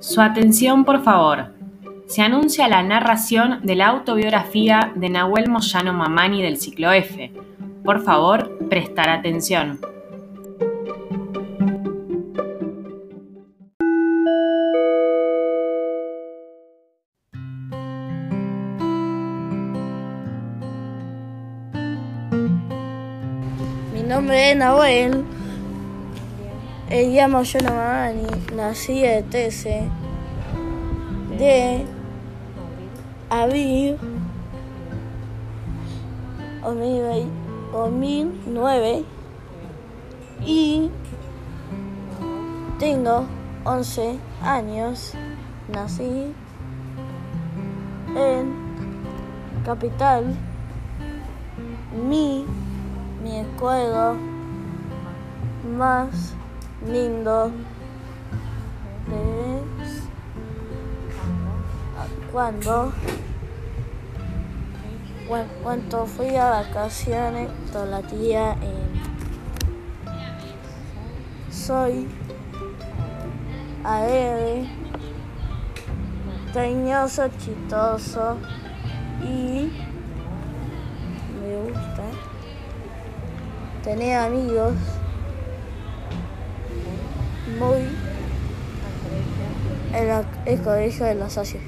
Su atención, por favor. Se anuncia la narración de la autobiografía de Nahuel Moyano Mamani del ciclo F. Por favor, prestar atención. Mi nombre es Nahuel. El llamo Moyano Mamani. Nací el 13 de abril 2009 y tengo 11 años. Nací en Capital. Mi, mi escuela más lindo cuando cuando fui a vacaciones con la tía en soy alegre cariñoso chistoso y me gusta tener amigos muy en la- el colegio de los socios